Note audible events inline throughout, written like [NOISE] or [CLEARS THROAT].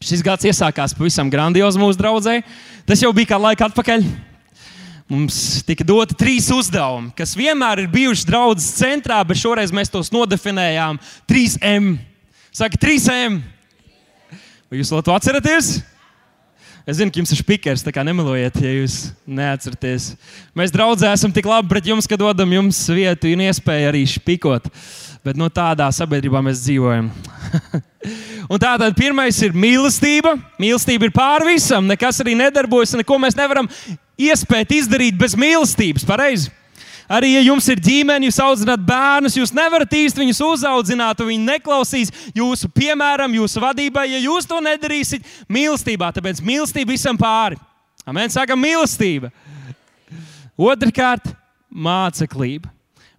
Šis gads iesākās pavisam grandiozi mūsu draugai. Tas jau bija kā laika atpakaļ. Mums tika doti trīs uzdevumi, kas vienmēr ir bijuši draudzes centrā, bet šoreiz mēs tos nodefinējām 3M. Saka, 3M. Vai jūs to atceraties? Es zinu, ka jums ir spīkers, tā kā nemelojiet, ja jūs neatceraties. Mēs draudzē esam tik labi pret jums, ka dodam jums vietu un iespēju arī spīkot. Bet no tādā sabiedrībā mēs dzīvojam. [LAUGHS] un tātad pirmais ir mīlestība. Mīlestība ir pāri visam, nekas arī nedarbojas, neko mēs nevaram iespēt izdarīt bez mīlestības. Pareizi? Arī, ja jums ir ģimene, jūs audzināt bērnus, jūs nevarat īsti viņus uzaudzināt, un viņi neklausīs jūsu piemēram, jūsu vadībai, ja jūs to nedarīsiet mīlestībā. Tāpēc mīlestība visam pāri. Amen. Sākam, mīlestība. Otrakārt, māceklība.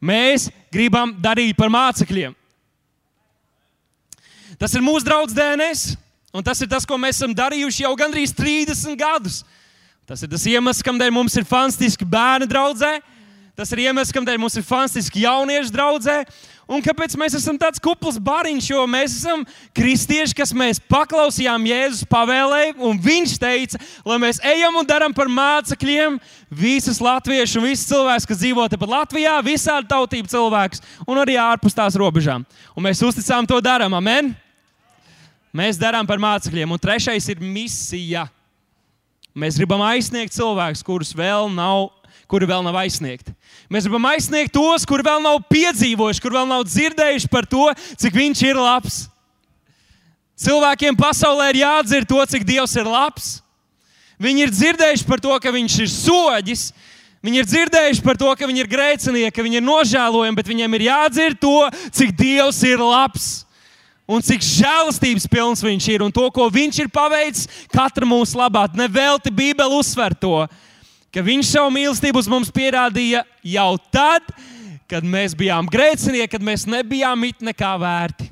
Mēs gribam darīt par mācekļiem. Tas ir mūsu draugs DNS, un tas ir tas, ko mēs esam darījuši jau gandrīz 30 gadus. Tas ir tas iemesls, kādēļ mums ir fantastiski bērnu draudzē, Tas ir iemesls, kādēļ mums ir fantastiski jauniešu draudzē. Un kāpēc mēs esam tāds kupls bariņš? Jo mēs esam kristieši, kas mēs paklausījām Jēzus pavēlēji, un viņš teica, lai mēs ejam un darām par mācekļiem visus latviešu visus cilvēkus, kas dzīvo tepat Latvijā, visādi tautību cilvēkus un arī ārpus tās robežām. Un mēs uzticām to darām, amen! Mēs darām par mācekļiem. Un trešais ir misija. Mēs gribam aizsniegt cilvēkus, kurus vēl nav kuri vēl nav aizsniegti. Mēs gribam aizsniegt tos, kuri vēl nav piedzīvojuši, kur vēl nav dzirdējuši par to, cik viņš ir labs. Cilvēkiem pasaulē ir jādzird to, cik Dievs ir labs. Viņi ir dzirdējuši par to, ka viņš ir soģis. Viņi ir dzirdējuši par to, ka viņi ir grēcinieki, ka viņi ir nožēlojami, bet viņiem ir jādzird to, cik Dievs ir labs un cik žēlastības pilns viņš ir un to, ko viņš ir paveicis katra mūsu labā. Nevelti Bībeli uzsver to ka viņš savu mīlestību uz mums pierādīja jau tad, kad mēs bijām grēcinieki, kad mēs nebijām it nekā vērti.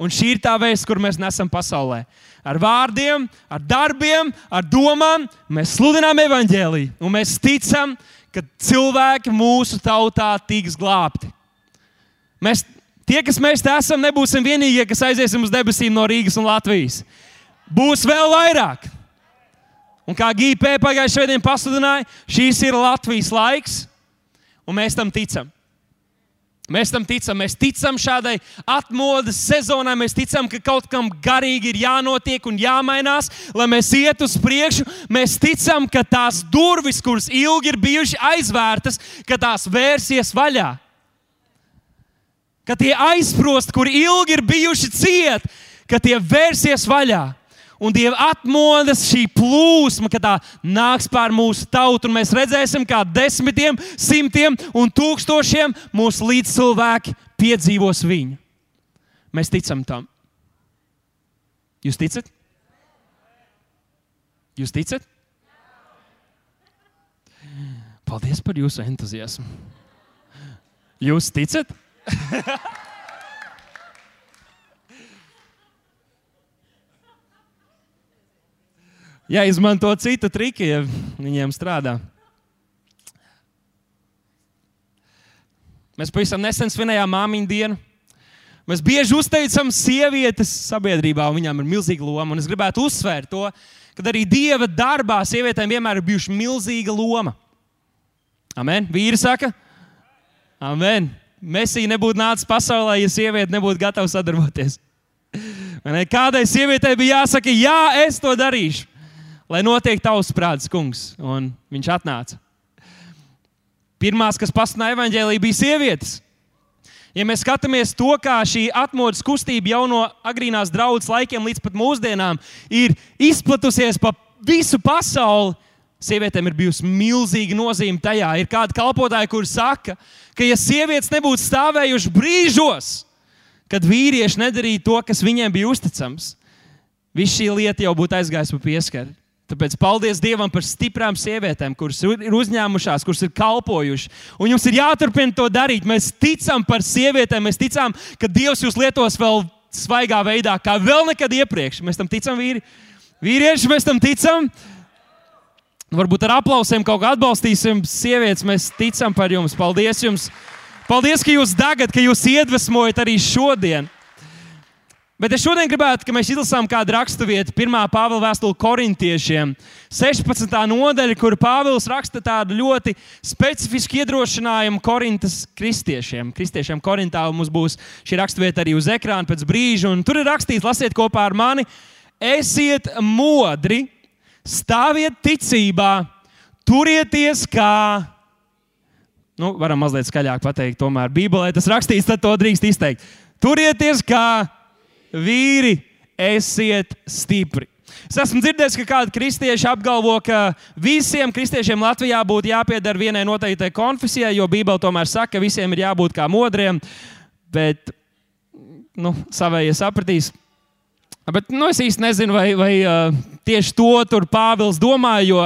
Un šī ir tā vēsts, kur mēs nesam pasaulē. Ar vārdiem, ar darbiem, ar domām mēs sludinām evaņģēlīju. Un mēs ticam, ka cilvēki mūsu tautā tiks glābti. Mēs, tie, kas mēs te esam, nebūsim vienīgie, kas aiziesim uz debesīm no Rīgas un Latvijas. Būs vēl vairāk. Un kā GP pagājušajā svētdienā pasludināja, šīs ir Latvijas laiks, un mēs tam ticam. Mēs tam ticam, mēs ticam šādai atmodas sezonai, mēs ticam, ka kaut kam garīgi ir jānotiek un jāmainās, lai mēs ietu uz priekšu. Mēs ticam, ka tās durvis, kuras ilgi ir bijušas aizvērtas, ka tās vērsies vaļā. Ka tie aizsprosti, kur ilgi ir bijuši cieti, ka tie vērsies vaļā un Dieva atmodas šī plūsma, kad tā nāks pār mūsu tautu, un mēs redzēsim, kā desmitiem, simtiem un tūkstošiem mūsu līdzcilvēki piedzīvos viņu. Mēs ticam tam. Jūs ticat? Jūs ticat? Paldies par jūsu entuziasmu. Jūs ticat? [LAUGHS] jāizmanto citu triki, ja viņiem strādā. Mēs pavisam nesen svinējām māmiņu dienu. Mēs bieži uzteicam sievietes sabiedrībā, un viņām ir milzīga loma. Un es gribētu uzsvērt to, ka arī Dieva darbā sievietēm vienmēr ir bijusi milzīga loma. Amen. Vīri saka, Amen. Mēsija nebūtu nācis pasaulē, ja sieviete nebūtu gatava sadarboties. Kādai sievietei bija jāsaka, jā, es to darīšu lai notiek tavs prāts, kungs. Un viņš atnāca. Pirmās, kas pasludināja evaņģēlīju, bija sievietes. Ja mēs skatāmies to, kā šī atmodas kustība jau no agrīnās draudzes laikiem līdz pat mūsdienām ir izplatusies pa visu pasauli, sievietēm ir bijusi milzīga nozīme tajā. Ir kādi kalpotāji, kuriem saka, ka ja sievietes nebūtu stāvējušas brīžos, kad vīrieši nedarīja to, kas viņiem bija uzticams, viss šī lieta jau būtu aizgājusi pa pieskaru. Tāpēc paldies Dievam par stiprām sievietēm, kuras ir uzņēmušās, kuras ir kalpojušas. Un jums ir jāturpina to darīt. Mēs ticam par sievietēm, mēs ticam, ka Dievs jūs lietos vēl svaigā veidā, kā vēl nekad iepriekš. Mēs tam ticam, vīri. Vīrieši, mēs tam ticam. Varbūt ar aplausiem kaut kā atbalstīsim sievietes. Mēs ticam par jums. Paldies jums! Paldies, ka jūs dagat, ka jūs iedvesmojat arī šodien. Bet es šodien gribētu, lai mēs izlasām kādu raksturvietu, 1. Pāvila vēstuli korintiešiem, 16. nodaļa, kur Pāvils raksta tādu ļoti specifisku iedrošinājumu Korintas kristiešiem. Kristiešiem Korintā mums būs šī raksturvieta arī uz ekrāna pēc brīža, un tur ir rakstīts, lasiet kopā ar mani, esiet modri, stāviet ticībā, turieties kā. Nu, varam mazliet skaļāk pateikt, tomēr Bībelē tas rakstīts, tad to drīkst izteikt. Turieties kā vīri, esiet stipri. Es esmu dzirdējis, ka kādi kristieši apgalvo, ka visiem kristiešiem Latvijā būtu jāpiedara vienai noteiktai konfesijai, jo Bībele tomēr saka, ka visiem ir jābūt kā modriem. Bet nu, savējie sapratīs. Bet nu, es īsti nezinu, vai, vai tieši to Pāvils domā, jo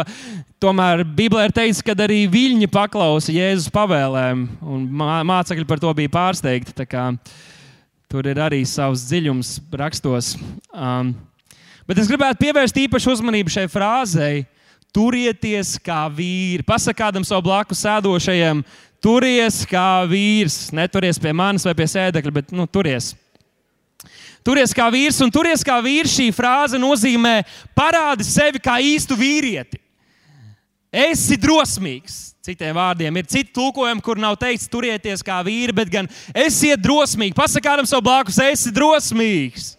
tomēr Bībelē ir teikts, ka arī viļņi paklausa Jēzus pavēlēm, un mācekļi par to bija pārsteigti. Tur ir arī savs dziļums rakstos. Um, bet es gribētu pievērst īpašu uzmanību šai frāzei. Turieties kā vīri. Pasakādam savu blakus sēdošajam, turies kā vīrs. Neturies pie manis vai pie sēdekļa, bet nu, turies. Turies kā vīrs, un turies kā vīrs šī frāze nozīmē parādi sevi kā īstu vīrieti. Esi drosmīgs. Citiem vārdiem ir citi tulkojumi, kur nav teikts, turieties kā vīri, bet gan esiet drosmīgi. Pasakām savu blakus, esi drosmīgs.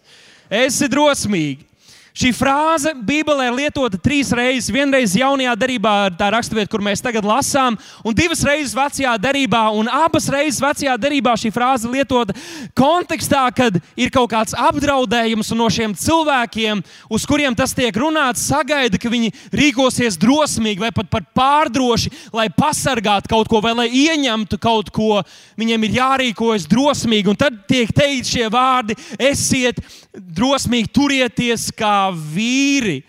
Esi drosmīgi. Šī frāze Bībelē ir lietota trīs reizes. Vienreiz jaunajā darbā, tā raksturvieta, kur mēs tagad lasām, un divas reizes vecajā darbā. Abas reizes vecajā darbā šī frāze lietota kontekstā, kad ir kaut kāds apdraudējums, un no šiem cilvēkiem, uz kuriem tas tiek runāts, sagaida, ka viņi rīkosies drosmīgi vai pat pārdroši, lai pasargātu kaut ko vai lai ieņemtu kaut ko. Viņiem ir jārīkojas drosmīgi, un tad tiek teikt šie vārdi: esiet drosmīgi, turieties kā vīri.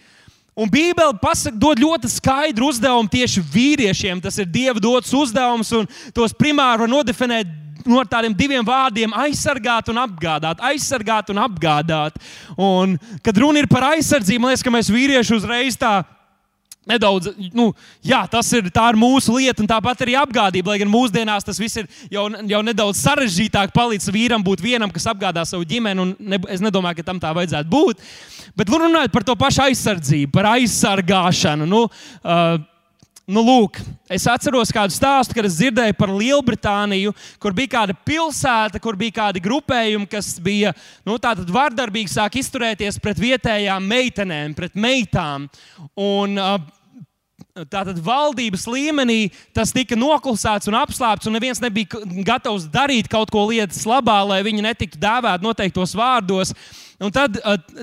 Un Bībele pasaka, dod ļoti skaidru uzdevumu tieši vīriešiem. Tas ir Dieva dots uzdevums, un tos primāri var nodefinēt no tādiem diviem vārdiem - aizsargāt un apgādāt. Aizsargāt un apgādāt. Un, kad runa ir par aizsardzību, man liekas, ka mēs vīrieši uzreiz tā Nedaudz, nu, jā, tas ir, ir mūsu lieta, un tāpat arī apgādība. Lai gan mūsdienās tas viss ir jau, jau nedaudz sarežģītāk, palīdz vīram būt vienam, kas apgādā savu ģimeni. Ne, es nedomāju, ka tam tā vajadzētu būt. Bet runājot par to pašu aizsardzību, par aizsargāšanu. Nu, uh, Nu, lūk, es atceros kādu stāstu, kad es dzirdēju par Lielbritāniju, kur bija kāda pilsēta, kur bija kādi grupējumi, kas bija nu, vardarbīgi sāk izturēties pret vietējām meitenēm, pret meitām. Un, Tātad valdības līmenī tas tika noklusēts un apslēpts, un neviens nebija gatavs darīt kaut ko lietas labā, lai viņi netiktu dēvēti noteiktos vārdos. Un tad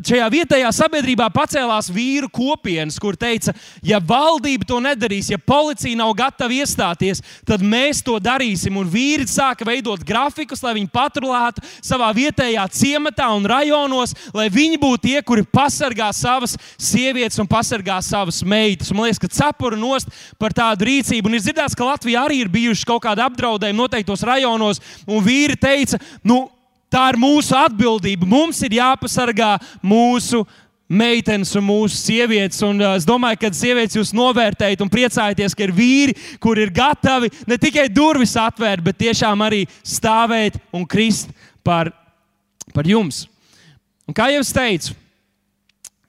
šajā vietējā sabiedrībā pacēlās vīru kopienas, kur teica, ja valdība to nedarīs, ja policija nav gatava iestāties, tad mēs to darīsim. Un vīri sāka veidot grafikus, lai viņi patrulētu savā vietējā ciematā un rajonos, lai viņi būtu tie, kuri pasargā savas sievietes un pasargā savas meitas. Un man liekas, ka cepura nost par tādu rīcību. Un ir dzirdēts, ka Latvijā arī ir bijuši kaut kādi apdraudējumi noteiktos rajonos, un vīri teica, nu, Tā ir mūsu atbildība. Mums ir jāpasargā mūsu meitenes un mūsu sievietes. Un, uh, es domāju, ka sievietes jūs novērtējat un priecājaties, ka ir vīri, kur ir gatavi ne tikai durvis atvērt, bet tiešām arī stāvēt un krist par, par jums. Un kā jau es teicu,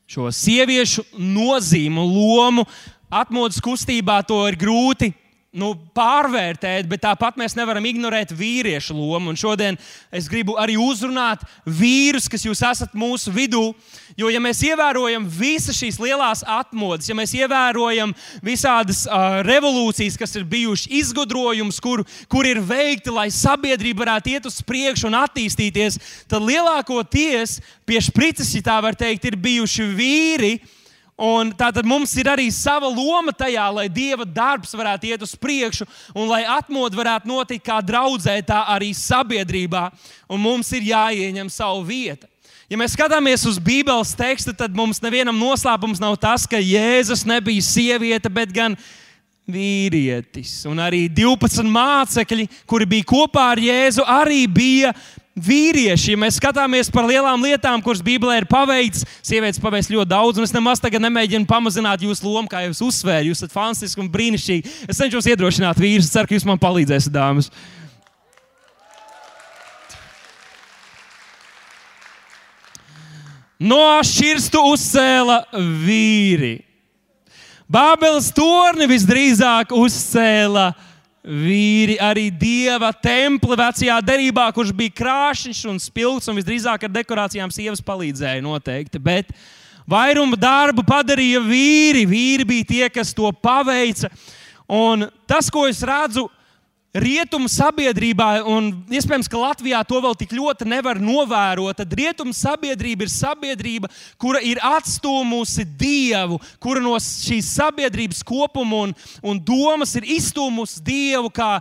šo sieviešu nozīmu, lomu atmodas kustībā to ir grūti nu, pārvērtēt, bet tāpat mēs nevaram ignorēt vīriešu lomu. Un šodien es gribu arī uzrunāt vīrus, kas jūs esat mūsu vidū. Jo, ja mēs ievērojam visas šīs lielās atmodas, ja mēs ievērojam visādas uh, revolūcijas, kas ir bijušas, izgudrojumus, kur, kur ir veikti, lai sabiedrība varētu iet uz priekšu un attīstīties, tad lielākoties pie sprites, ja tā var teikt, ir bijuši vīri Un tātad mums ir arī sava loma tajā, lai Dieva darbs varētu iet uz priekšu un lai atmodu varētu notikt kā draudzē, tā arī sabiedrībā. Un mums ir jāieņem savu vietu. Ja mēs skatāmies uz Bībeles tekstu, tad mums nevienam noslēpums nav tas, ka Jēzus nebija sieviete, bet gan vīrietis. Un arī 12 mācekļi, kuri bija kopā ar Jēzu, arī bija vīrieši, ja mēs skatāmies par lielām lietām, kuras Bībelē ir paveikts, sievietes paveic ļoti daudz, un es nemaz tagad nemēģinu pamazināt jūsu lomu, kā jūs uzsvērt. Jūs esat fantastiski un brīnišķīgi. Es cenšos iedrošināt vīrus, ceru, ka jūs man palīdzēsiet, dāmas. no šķirstu uzcēla vīri. Bābeles torni visdrīzāk uzcēla vīri, arī dieva templi vecajā derībā, kurš bija krāšņs un spilgts, un visdrīzāk ar dekorācijām sievas palīdzēja noteikti. Bet vairumu darbu padarīja vīri. Vīri bija tie, kas to paveica. Un tas, ko es redzu, ir rietumu sabiedrībā, un iespējams, ka Latvijā to vēl tik ļoti nevar novērot, tad rietumu sabiedrība ir sabiedrība, kura ir atstūmusi Dievu, kura no šīs sabiedrības kopuma un, un domas ir izstūmusi Dievu kā,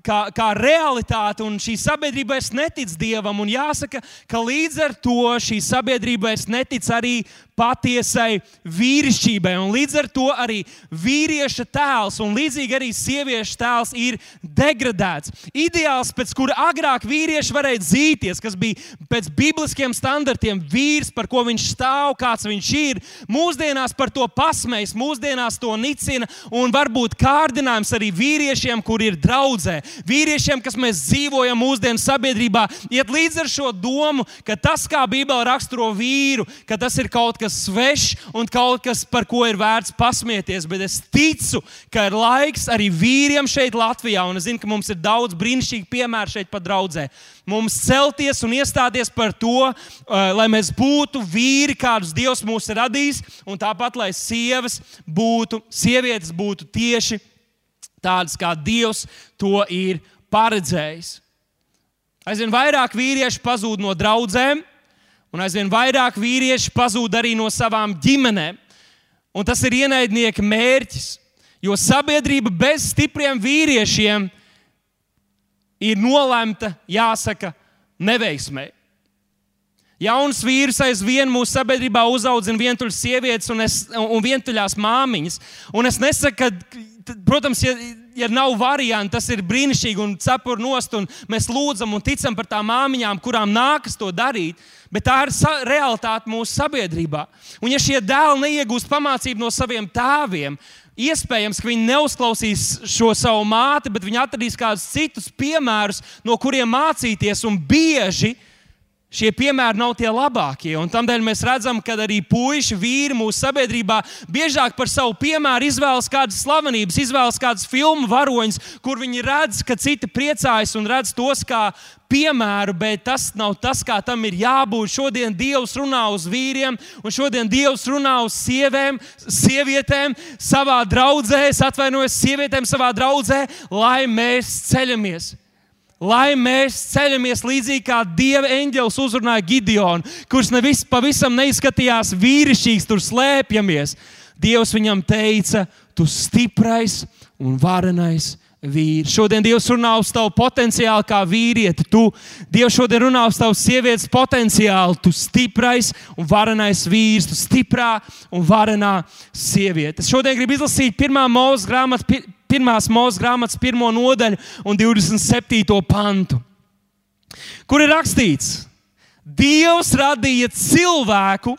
kā, kā realitāti, un šī sabiedrība vairs netic Dievam. Un jāsaka, ka līdz ar to šī sabiedrība vairs netic arī patiesai vīrišķībai. Un līdz ar to arī vīrieša tēls un līdzīgi arī sieviešu tēls ir degradēts. Ideāls, pēc kura agrāk vīrieši varēja dzīties, kas bija pēc bibliskiem standartiem, vīrs, par ko viņš stāv, kāds viņš ir. Mūsdienās par to pasmējas, mūsdienās to nicina un varbūt kārdinājums arī vīriešiem, kur ir draudzē. Vīriešiem, kas mēs dzīvojam mūsdienu sabiedrībā, iet līdz ar šo domu, ka tas, kā Bībele raksturo vīru, ka tas ir kaut kas kas svešs un kaut kas, par ko ir vērts pasmieties. Bet es ticu, ka ir laiks arī vīriem šeit, Latvijā, un es zinu, ka mums ir daudz brīnišķīgu piemēru šeit pat draudzē. Mums celties un iestāties par to, uh, lai mēs būtu vīri, kādus Dievs mūs ir radījis, un tāpat, lai sievas būtu, sievietes būtu tieši tādas, kā Dievs to ir paredzējis. Aizvien vairāk vīrieši pazūd no draudzēm, Un aizvien vairāk vīrieši pazūd arī no savām ģimenēm. Un tas ir ienaidnieka mērķis. Jo sabiedrība bez stipriem vīriešiem ir nolemta, jāsaka, neveiksmē. Jauns vīrs aizvien mūsu sabiedrībā uzaudzina vientuļas sievietes un, es, un vientuļās māmiņas. Un es nesaku, ka, protams, ja, ja nav variantu, tas ir brīnišķīgi un cepur nost, un mēs lūdzam un ticam par tām māmiņām, kurām nākas to darīt. Bet tā ir realitāte mūsu sabiedrībā. Un ja šie dēli neiegūst pamācību no saviem tēviem, iespējams, ka viņi neuzklausīs šo savu māti, bet viņi atradīs kādus citus piemērus, no kuriem mācīties. Un bieži Šie piemēri nav tie labākie. Un tādēļ mēs redzam, ka arī puiši, vīri mūsu sabiedrībā biežāk par savu piemēru izvēlas kādas slavenības, izvēlas kādas filmu varoņus, kur viņi redz, ka citi priecājas un redz tos kā piemēru, bet tas nav tas, kā tam ir jābūt. Šodien Dievs runā uz vīriem, un šodien Dievs runā uz sievēm, sievietēm savā draudzē, atvainojos sievietēm savā draudzē, lai mēs ceļamies lai mēs ceļamies līdzīgi kā dieva eņģelis uzrunāja Gideonu, kurš nevis pavisam neizskatījās vīrišķīgs, tur slēpjamies. Dievs viņam teica, tu stiprais un varenais vīrs. Šodien Dievs runā uz tavu potenciālu kā vīrieti. Tu, Dievs šodien runā uz tavu sievietes potenciālu. Tu stiprais un varenais vīrs, tu stiprā un varenā sieviete. Es šodien gribu izlasīt pirmā mūža grāmatu pirmās mūža grāmatas pirmo nodaļu un 27. pantu, kur ir rakstīts, Dievs radīja cilvēku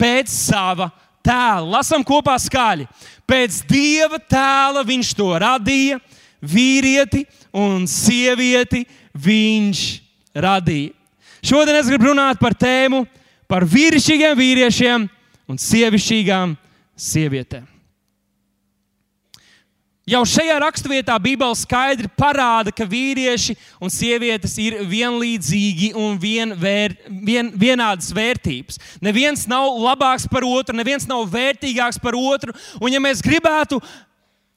pēc sava tēla. Lasām kopā skaļi. Pēc dieva tēla viņš to radīja, vīrieti un sievieti viņš radīja. Šodien es gribu runāt par tēmu par vīrišķīgiem vīriešiem un sievišķīgām sievietēm. Jau šajā raksturvietā Bībele skaidri parāda, ka vīrieši un sievietes ir vienlīdzīgi un vien vēr, vien, vienādas vērtības. Neviens nav labāks par otru, neviens nav vērtīgāks par otru. Un, ja mēs gribētu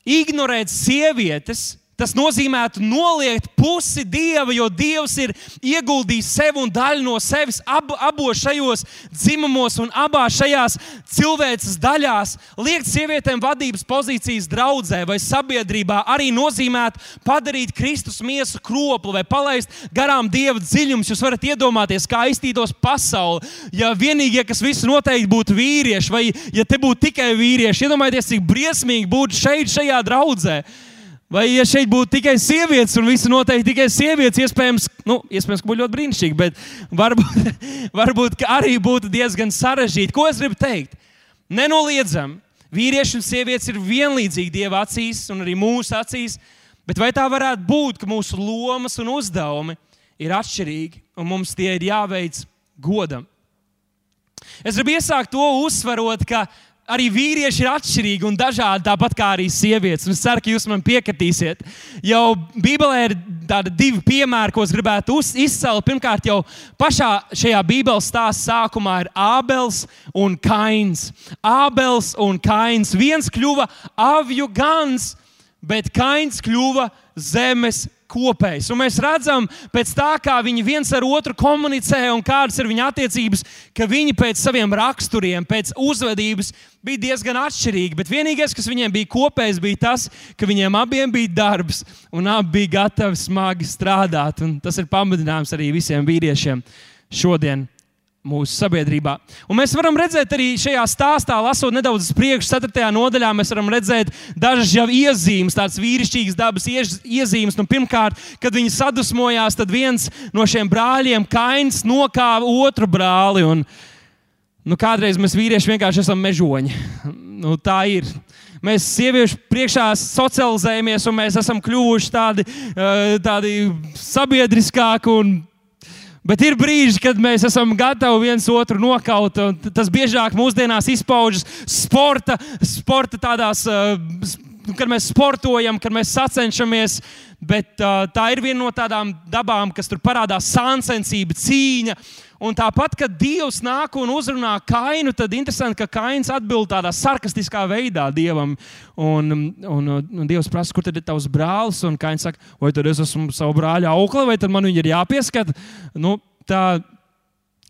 ignorēt sievietes, Tas nozīmētu noliegt pusi dieva, jo dievs ir ieguldījis sevi un daļu no sevis ab, abos šajos dzimumos un abās šajās cilvēces daļās. Liekt sievietēm vadības pozīcijas draudzē vai sabiedrībā arī nozīmētu padarīt Kristus miesu kroplu vai palaist garām dieva dziļumus. Jūs varat iedomāties, kā iztītos pasauli, ja vienīgie, kas visu noteikti būtu vīrieši, vai ja te būtu tikai vīrieši. Iedomājieties, cik briesmīgi būtu šeit, šajā draudzē. Vai, ja šeit būtu tikai sievietes, un visi noteikti tikai sievietes, iespējams, nu, iespējams ka būtu ļoti brīnišķīgi, bet varbūt, [LAUGHS] varbūt arī būtu diezgan sarežģīti. Ko es gribu teikt? Nenoliedzami, vīrieši un sievietes ir vienlīdzīgi Dieva acīs un arī mūsu acīs, bet vai tā varētu būt, ka mūsu lomas un uzdevumi ir atšķirīgi un mums tie ir jāveic godam? Es gribu iesākt to uzsverot, ka arī vīrieši ir atšķirīgi un dažādi, tāpat kā arī sievietes. Es ceru, ka jūs man piekritīsiet. Jau Bībelē ir tādi divi piemēri, ko es gribētu izcelt. Pirmkārt, jau pašā šajā Bībeles stāstā sākumā ir Ābels un Kains. Ābels un Kains. Viens kļuva avju gans, bet Kains kļuva zemes kopējs. Un mēs redzam, pēc tā, kā viņi viens ar otru komunicē un kādas ir viņu attiecības, ka viņi pēc saviem raksturiem, pēc uzvedības bija diezgan atšķirīgi. Bet vienīgais, kas viņiem bija kopējs, bija tas, ka viņiem abiem bija darbs un abi bija gatavi smagi strādāt. Un tas ir pamudinājums arī visiem vīriešiem šodien mūsu sabiedrībā. Un mēs varam redzēt arī šajā stāstā, lasot nedaudz uz priekšu, 4. nodaļā, mēs varam redzēt dažas jau iezīmes, tādas vīrišķīgas dabas iezīmes. Nu, pirmkārt, kad viņi sadusmojās, tad viens no šiem brāļiem, Kains, nokāva otru brāli. Un, nu, kādreiz mēs vīrieši vienkārši esam mežoņi. Nu, tā ir. Mēs sieviešu priekšā socializējamies, un mēs esam kļuvuši tādi, eh, tādi sabiedriskāki un Bet ir brīži, kad mēs esam gatavi viens otru nokaut. Tas biežāk mūsdienās izpaužas sporta, sporta tādās, uh, kad mēs sportojam, kad mēs sacenšamies. Bet uh, tā ir viena no tādām dabām, kas tur parādās sāncensība, cīņa. Un tāpat, kad Dievs nāk un uzrunā kainu, tad interesanti, ka kains atbild tādā sarkastiskā veidā Dievam. Un, un, un Dievs prasa, kur tad ir tavs brālis? Un kains saka, vai tad es esmu savu brāļa aukla, vai tad man viņa ir jāpieskat? Nu, tā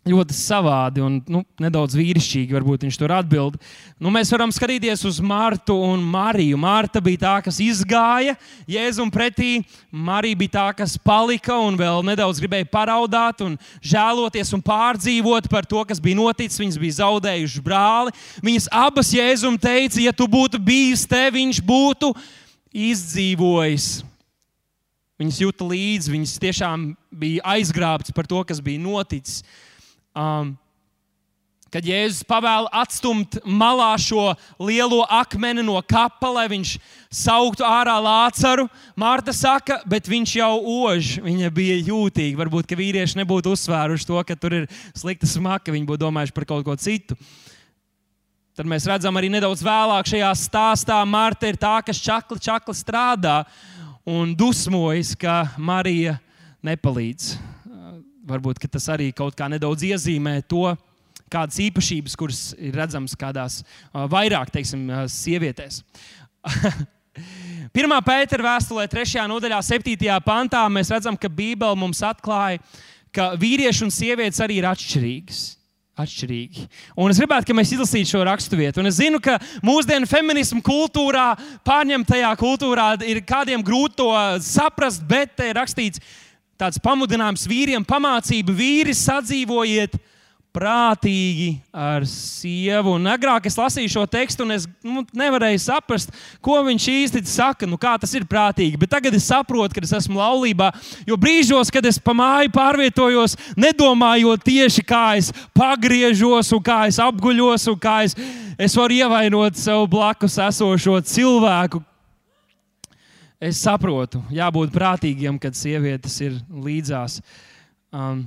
ļoti savādi un nu, nedaudz vīrišķīgi. Varbūt viņš tur atbild. Nu, mēs varam skatīties uz Martu un Mariju. Marta bija tā, kas izgāja Jēzum pretī. Marija bija tā, kas palika un vēl nedaudz gribēja paraudāt un žēloties un pārdzīvot par to, kas bija noticis. Viņas bija zaudējušas brāli. Viņas abas Jēzum teica, ja tu būtu bijis te, viņš būtu izdzīvojis. Viņas jūta līdzi, viņas tiešām bija aizgrābtas par to, kas bija noticis. Um, kad Jēzus pavēla atstumt malā šo lielo akmeni no kapa, lai viņš sauktu ārā lācaru, Mārta saka, bet viņš jau ož. Viņa bija jūtīga. Varbūt vīrieši nebūtu uzsvēruši to, ka tur ir slikta smaka, viņi būtu domājuši par kaut ko citu. Tad mēs redzam arī nedaudz vēlāk šajā stāstā, Marta ir tā, kas čakli, čakli strādā un dusmojas, ka Marija nepalīdz varbūt tas arī kaut kā nedaudz iezīmē to, kādas īpašības, kuras ir redzamas kādās vairāk, teiksim, sievietēs. [LAUGHS] Pirmā pētera vēstulē, 3. nodaļā, 7. pantā, mēs redzam, ka Bībele mums atklāja, ka vīrieši un sievietes arī ir atšķirīgas. Atšķirīgi. Un es gribētu, lai mēs izlasītu šo raksturvietu. Un es zinu, ka mūsdienu feminismu kultūrā, pārņemtajā kultūrā, ir kādiem grūti to saprast, bet te ir rakstīts, ka tāds pamudinājums vīriem, pamācība vīri sadzīvojiet prātīgi ar sievu. Un agrāk es lasīju šo tekstu, un es nu, nevarēju saprast, ko viņš īsti saka, nu, kā tas ir prātīgi. Bet tagad es saprotu, ka es esmu laulībā. Jo brīžos, kad es pa māju pārvietojos, nedomājot tieši kā es pagriežos, un kā es apguļos, un kā es, es varu ievainot sev blakus esošo cilvēku, es saprotu, jābūt prātīgiem, kad sievietes ir līdzās. Um,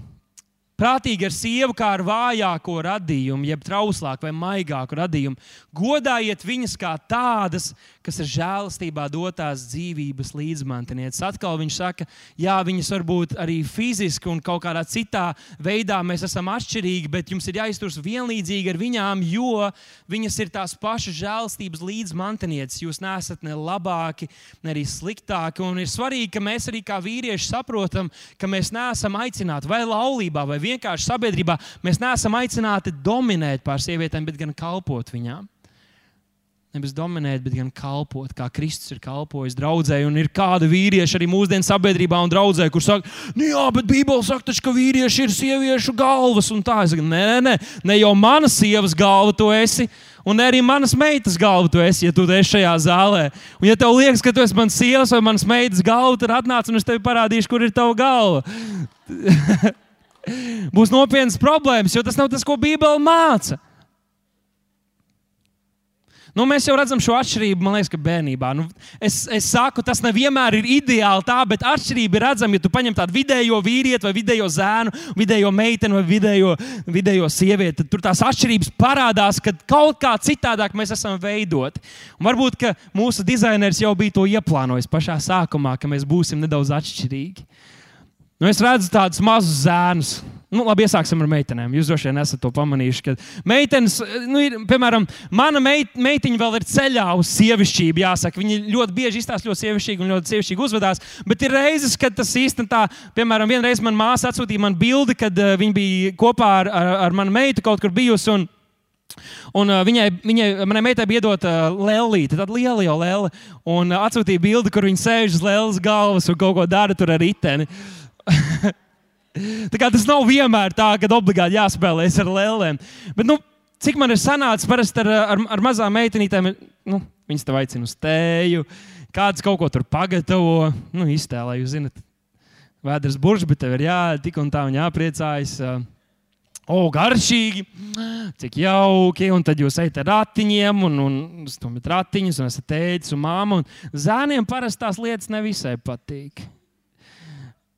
Prātīgi ar sievu kā ar vājāko radījumu, jeb trauslāku vai maigāku radījumu. Godājiet viņas kā tādas, kas ir žēlastībā dotās dzīvības līdzmantinieces. Atkal viņš saka, jā, viņas var būt arī fiziski un kaut kādā citā veidā mēs esam atšķirīgi, bet jums ir jāizturas vienlīdzīgi ar viņām, jo viņas ir tās pašas žēlastības līdzmantinieces. Jūs neesat ne labāki, ne arī sliktāki. Un ir svarīgi, ka mēs arī kā vīrieši saprotam, ka mēs neesam aicināti vai laulībā, vai vienkārši sabiedrībā. Mēs neesam aicināti dominēt pār sievietēm, bet gan kalpot viņām. Nevis dominēt, bet gan kalpot, kā Kristus ir kalpojis draudzē. Un ir kāda vīrieša arī mūsdienu sabiedrībā un draudzē, kur saka, nu jā, bet Bībele saka, taču, ka vīrieši ir sieviešu galvas. Un tā es saku, nē, nē, ne jau mana sievas galva tu esi. Un arī manas meitas galva tu esi, ja tu esi šajā zālē. Un, ja tev liekas, ka tu esi mans sievas vai manas meitas galva, tad atnāc un es tev parādīšu, kur ir tava galva. [LAUGHS] [LAUGHS] Būs nopietnas problēmas, jo tas nav tas, ko Bībele māca. Nu, mēs jau redzam šo atšķirību, man liekas, bērnībā. Nu, es, es saku, tas nevienmēr ir ideāli tā, bet atšķirība ir redzama, ja tu paņem tādu vidējo vīrieti, vai vidējo zēnu, vidējo meiteni vai vidējo, vidējo sievieti. Tad tur tās atšķirības parādās, ka kaut kā citādāk mēs esam veidoti. Un varbūt mūsu dizainers jau bija to ieplānojis pašā sākumā, ka mēs būsim nedaudz atšķirīgi. Nu, es redzu tādus mazus zēnus. Nu, labi, iesāksim ar meitenēm. Jūs droši vien esat to pamanījuši. Ka meitenes, nu, ir, piemēram, mana meit, meitiņa vēl ir ceļā uz sievišķību. Jāsaka, viņa ļoti bieži izstāsta ļoti sievišķīgi un ļoti sievišķīgi uzvedās. Bet ir reizes, kad tas īstenībā piemēram, vienreiz man māsa atsūtīja man bildi, kad uh, viņa bija kopā ar, ar, ar manu meitu kaut kur bijusi. Un, Un, uh, viņai, viņai, manai meitai bija iedota uh, lēlīte, tāda liela jau lēle. Un uh, atsūtīja bildi, kur viņa sēž uz lēlas galvas un kaut ko dara tur ar riteni. Tas nav vienmēr tā, ka obligāti jāspēlējas ar lēlēm. Bet, nu, cik man ir sanācis parasti ar, ar, ar mazām meitenītēm, nu, viņas tev aicina uz tēju, kāds kaut ko tur pagatavo, nu, iztēlē, jūs zinat, vēders burbuļs, bet tev ir jāēd tik un tā un jāpriecājas. O, garšīgi, cik jauki. Un tad jūs ejat ar ratiņiem, un, un stumiet ratiņus, un esat tēvs un māma. Zēniem parasti tās lietas nevisai patīk.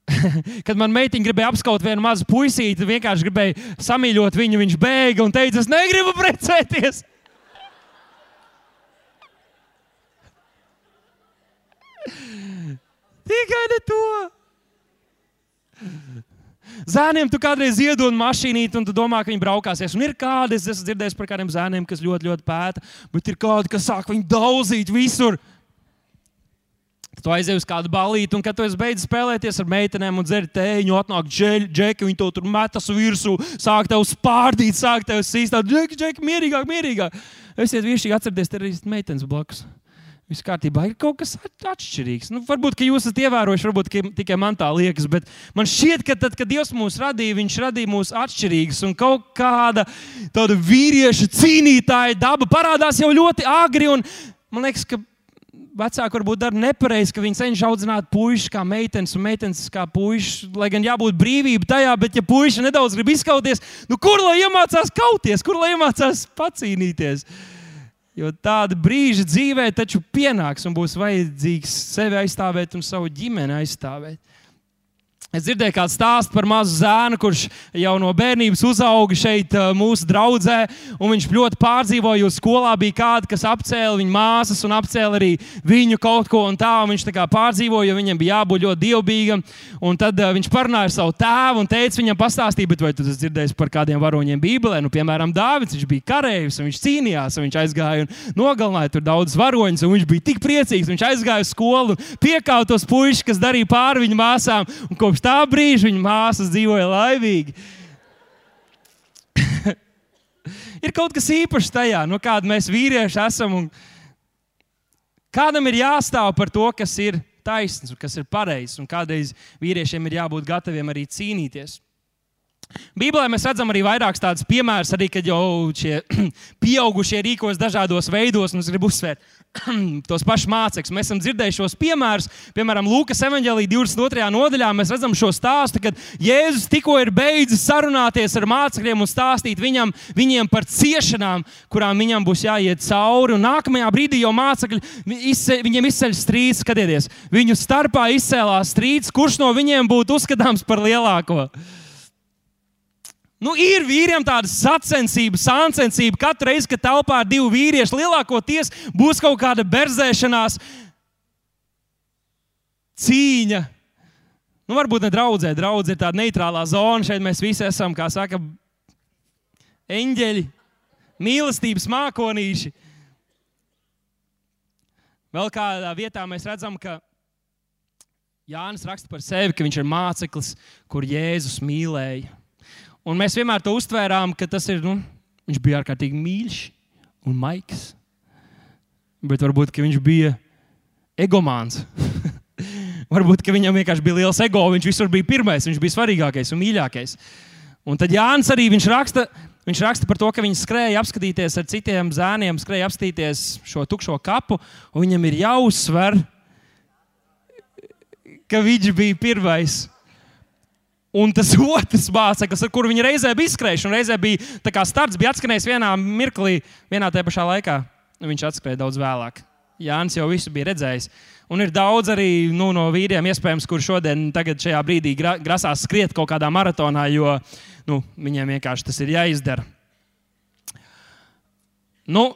[LAUGHS] Kad man meitiņa gribēja apskaut vienu mazu puisīti, vienkārši gribēja samīļot viņu, viņš bēga un teica, es negribu precēties. [LAUGHS] Tikai ne to. Zēniem tu kādreiz iedod mašīnīti, un tu domā, ka viņi braukāsies. Un ir kādi, es esmu dzirdējis par kādiem zēniem, kas ļoti, ļoti pēta, bet ir kādi, kas sāk viņu daudzīt visur. Tu aizej uz kādu balīti, un kad tu beidz spēlēties ar meitenēm un dzert tēju, atnāk džeki, viņi to tur metas virsū, sāk tev spārdīt, sāk tev sīst. Džeki, džeki, mierīgāk, mierīgāk. Esiet vīšķīgi atcerieties, te ir meitenes blakus. Viss kārtībā ir kaut kas atšķirīgs. Nu, varbūt jūs esat ievērojuši, varbūt tikai man tā liekas, bet man šķiet, ka tad, kad Dievs mūs radīja, Viņš radīja mūs atšķirīgus. Un kaut kāda tāda vīrieša cīnītāja daba parādās jau ļoti agri. Un, man liekas, ka vecāki varbūt dara nepareizi, ka viņi cenšas audzināt puikas kā meitenes un meitenes kā puikas. Lai gan jābūt brīvībai tajā, bet ja puikas nedaudz grib izkauties, nu kur lai iemācās kauties, kur lai iemācās pacīnīties? Jo tāda brīža dzīvē taču pienāks un būs vajadzīgs sevi aizstāvēt un savu ģimeni aizstāvēt. Es dzirdēju kādu stāstu par mazu zēnu, kurš jau no bērnības uzauga šeit, mūsu draudzē. Viņš ļoti pārdzīvoja, jo skolā bija kāda, kas apcēla viņa māsas un apcēla arī viņu kaut ko tā. Viņš tā kā pārdzīvoja, jo viņam bija jābūt ļoti dievbijam. Un tad uh, viņš parunāja ar savu tēvu un teica viņam, pastāstīja, vai tu dzirdēji par kādiem varoņiem Bībelē. Nu, piemēram, Dāvids, viņš bija karavīrs, viņš cīnījās, viņš aizgāja un nogalināja tur daudzus varoņus. Viņš bija tik priecīgs, viņš aizgāja uz skolu un piekāpa tos puikas, kas darīja pāri viņa māsām. Un kopš tā brīža viņa māsas dzīvoja laimīgi. [LAUGHS] ir kaut kas īpašs tajā, no kāda mēs vīrieši esam. Kādam ir jāstāv par to, kas ir taisnība, kas ir pareizs, un kādreiz vīriešiem ir jābūt gataviem arī cīnīties. Bībelē mēs redzam arī vairākus tādus piemērus, arī kad jau šie [CLEARS THROAT] pieaugušie rīkos dažādos veidos, un es gribu uzsvērt [CLEARS THROAT] tos pašus mācekļus. Mēs esam dzirdējuši šos piemērus, piemēram, Lūkas evanģēlī 22. nodaļā. Mēs redzam šo stāstu, kad Jēzus tikko ir beidzis sarunāties ar mācekļiem un stāstīt viņam, viņiem par ciešanām, kurām viņam būs jāiet cauri. Un nākamajā brīdī jau mācekļi izce, viņiem izceļ strīds, skatieties, viņu starpā izcēlās strīds, kurš no viņiem būtu uzskatāms par lielāko. Nu, ir vīriem tāda sacensība, sāncensība. Katru reizi, kad telpā ir divi vīrieši, lielākoties būs kaut kāda berzēšanās, cīņa. Nu, varbūt ne draudzē, draudzē ir tāda neitrālā zona. Šeit mēs visi esam, kā saka, eņģeļi, mīlestības mākonīši. Vēl kādā vietā mēs redzam, ka Jānis raksta par sevi, ka viņš ir māceklis, kur Jēzus mīlēja. Un mēs vienmēr to uztvērām, ka tas ir, nu, viņš bija ārkārtīgi mīļš un maigs. Bet varbūt viņš bija egomāns. [LAUGHS] varbūt viņam vienkārši bija liels ego, viņš visur bija pirmais, viņš bija svarīgākais un mīļākais. Un tad Jānis arī viņš raksta, viņš raksta par to, ka viņš skrēja apskatīties ar citiem zēniem, skrēja apskatīties šo tukšo kapu, un viņam ir jāuzsver, ka viņš bija pirmais. Un tas [LAUGHS] otrs mākslinieks, ar kuru viņi reizē bija izskrējuši, un reizē bija starts, bija atskanējis vienā mirklī, vienā tajā pašā laikā. nu, viņš atskrēja daudz vēlāk. Jānis jau visu bija redzējis. Un ir daudz arī nu, no vīriem, iespējams, kur šodien, šajā brīdī gra grasās skriet kaut kādā maratonā, jo nu, viņiem vienkārši tas ir jāizdara. Nu,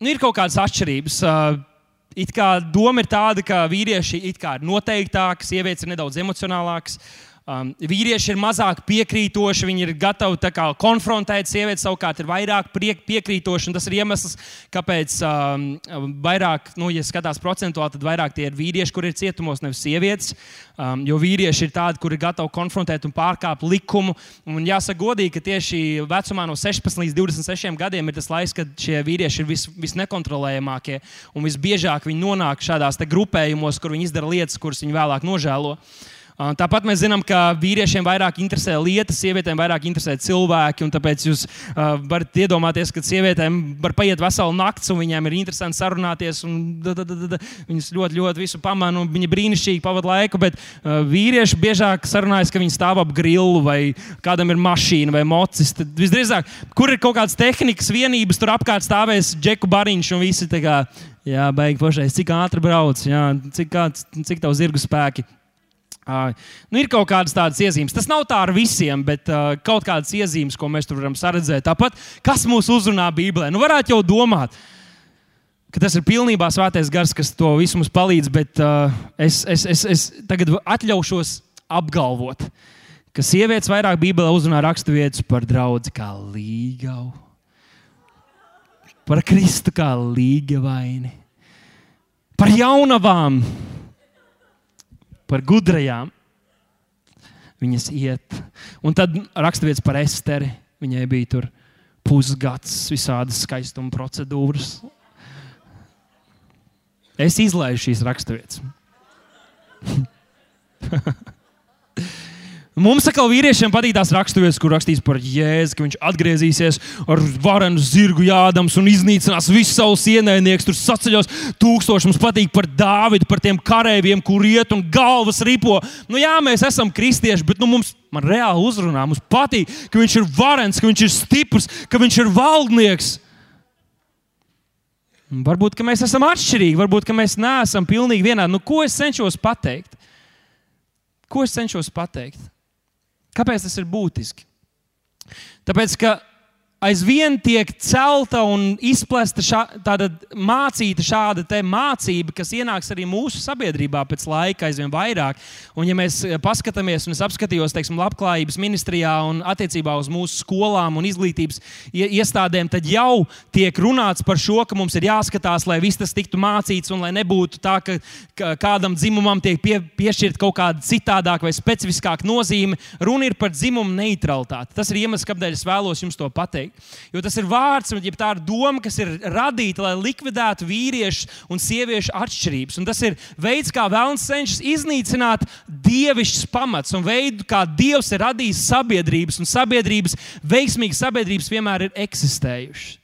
nu, ir kaut kādas atšķirības. It kā doma ir tāda, ka vīrieši ir noteiktāki, sievietes ir nedaudz emocionālākas. Um, vīrieši ir mazāk piekrītoši, viņi ir gatavi kā, konfrontēt sievietes, savukārt ir vairāk priek, piekrītoši. Tas ir iemesls, kāpēc um, vairāk, nu, ja skatās procentuāli, tad vairāk tie ir vīrieši, kur ir cietumos, nevis sievietes. Um, jo vīrieši ir tādi, kuri ir gatavi konfrontēt un pārkāpt likumu. Un jāsaka godīgi, ka tieši vecumā no 16 līdz 26 gadiem ir tas laiks, kad šie vīrieši ir vis, visnekontrolējamākie un visbiežāk viņi nonāk šādās grupējumos, kur viņi izdara lietas, kuras viņi vēlāk nožēlo. Tāpat mēs zinām, ka vīriešiem vairāk interesē lietas, sievietēm vairāk interesē cilvēki. Tāpēc jūs uh, varat iedomāties, ka sievietēm var paiet veselu nakti, un viņiem ir interesanti sarunāties. Da, da, da, viņas ļoti, ļoti visu pamana, un viņi brīnišķīgi pavadīja laiku. Bet uh, vīrieši biežāk sarunājas, ka viņi stāv ap grilu, vai kādam ir mašīna vai mocis. Tad visdrīzāk, kur ir kaut kādas tehnikas vienības, tur apkārt stāvēs džeku bariņš un visi kā. Jā, beigās pašais, cik ātri brauc, jā, cik, kāds, cik tev zirgu spēki. Uh, nu, ir kaut kādas tādas iezīmes. Tas nav tā ar visiem, bet uh, kaut kādas iezīmes, ko mēs tur varam redzēt. Tāpat, kas mūs uzrunā Bībelē, nu, varētu jau domāt, ka tas ir pilnībā svētais gars, kas to visu mums palīdz, bet uh, es, es, es, es tagad atļaušos apgalvot, ka sievietes vairāk Bībelē uzrunā raksturvietas par draugu kā līgavu, par Kristu kā līgavaini, par jaunavām par gudrajām. Viņas iet. Un tad raksturvietas par Esteri. Viņai bija tur pusgads, visādas skaistuma procedūras. Es izlaižu šīs raksturvietas. [LAUGHS] Mums, kā vīriešiem, patīk tās raksturvietas, kur rakstīts par Jēzu, ka viņš atgriezīsies ar varenu zirgu jādams un iznīcinās visus savus ienaidniekus. Tur saceļos tūkstoši. Mums patīk par Dāvidu, par tiem kareiviem, kur iet un galvas ripo. Nu, jā, mēs esam kristieši, bet nu, mums reāli uzrunā. Mums patīk, ka viņš ir varens, ka viņš ir stiprs, ka viņš ir valdnieks. Varbūt mēs esam atšķirīgi, varbūt mēs neesam pilnīgi vienādi. Nu, ko es cenšos pateikt? Ko es cenšos pateikt? Kāpēc tas ir būtiski? Tāpēc, ka aizvien tiek celta un izplesta šā, tāda mācīta šāda mācība, kas ienāks arī mūsu sabiedrībā pēc laika aizvien vairāk. Un, ja mēs eh, paskatāmies, un es apskatījos, teiksim, labklājības ministrijā un attiecībā uz mūsu skolām un izglītības iestādēm, tad jau tiek runāts par šo, ka mums ir jāskatās, lai viss tas tiktu mācīts un lai nebūtu tā, ka, kādam dzimumam tiek pie, piešķirta kaut kāda citādāka vai specifiskāka nozīme. Runa ir par dzimumu neutralitāti. Tas ir iemesls, kāpēc es vēlos jums to pateikt teikt. Jo tas ir vārds, un tā ir doma, kas ir radīta, lai likvidētu vīriešu un sieviešu atšķirības. Un tas ir veids, kā vēlams cenšas iznīcināt dievišķus pamats un veidu, kā Dievs ir radījis sabiedrības, un sabiedrības, veiksmīgas sabiedrības vienmēr ir eksistējušas.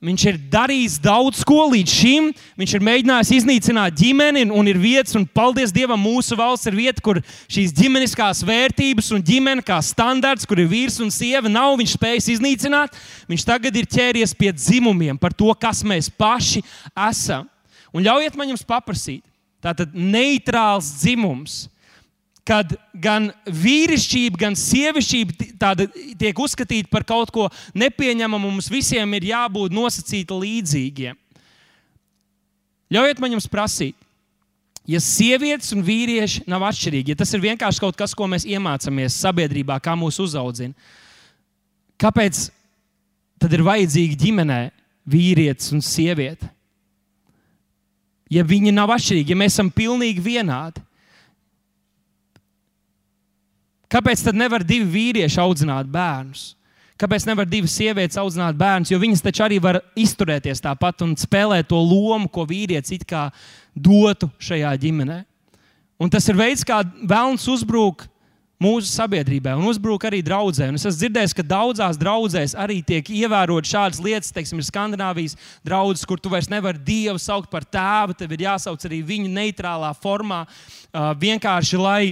Viņš ir darījis daudz ko līdz šim. Viņš ir mēģinājis iznīcināt ģimeni, un ir vietas, un paldies Dievam, mūsu valsts ir vieta, kur šīs ģimeniskās vērtības un ģimene kā standarts, kur ir vīrs un sieva, nav viņš spējis iznīcināt. Viņš tagad ir ķēries pie dzimumiem, par to, kas mēs paši esam. Un ļaujiet man jums paprasīt, tātad neitrāls dzimums kad gan vīrišķība, gan sievišķība tiek uzskatīta par kaut ko nepieņemamu, mums visiem ir jābūt nosacīti līdzīgiem. Ļaujiet man jums prasīt, ja sievietes un vīrieši nav atšķirīgi, ja tas ir vienkārši kaut kas, ko mēs iemācāmies sabiedrībā, kā mūs uzaudzina, kāpēc tad ir vajadzīgi ģimenē vīrietis un sieviete? Ja viņi nav atšķirīgi, ja mēs esam pilnīgi vienādi, Kāpēc tad nevar divi vīrieši audzināt bērnus? Kāpēc nevar divas sievietes audzināt bērnus? Jo viņas taču arī var izturēties tāpat un spēlēt to lomu, ko vīrietis it kā dotu šajā ģimenē. Un tas ir veids, kā vēlams uzbrūk mūsu sabiedrībai un uzbrūk arī draudzē. Un es esmu dzirdējis, ka daudzās draudzēs arī tiek ievērotas šādas lietas, teiksim, ir Skandinavijas draugs, kur tu vairs nevari Dievu saukt par tēvu, tev ir jāsauc arī viņa neitrālā formā, vienkārši lai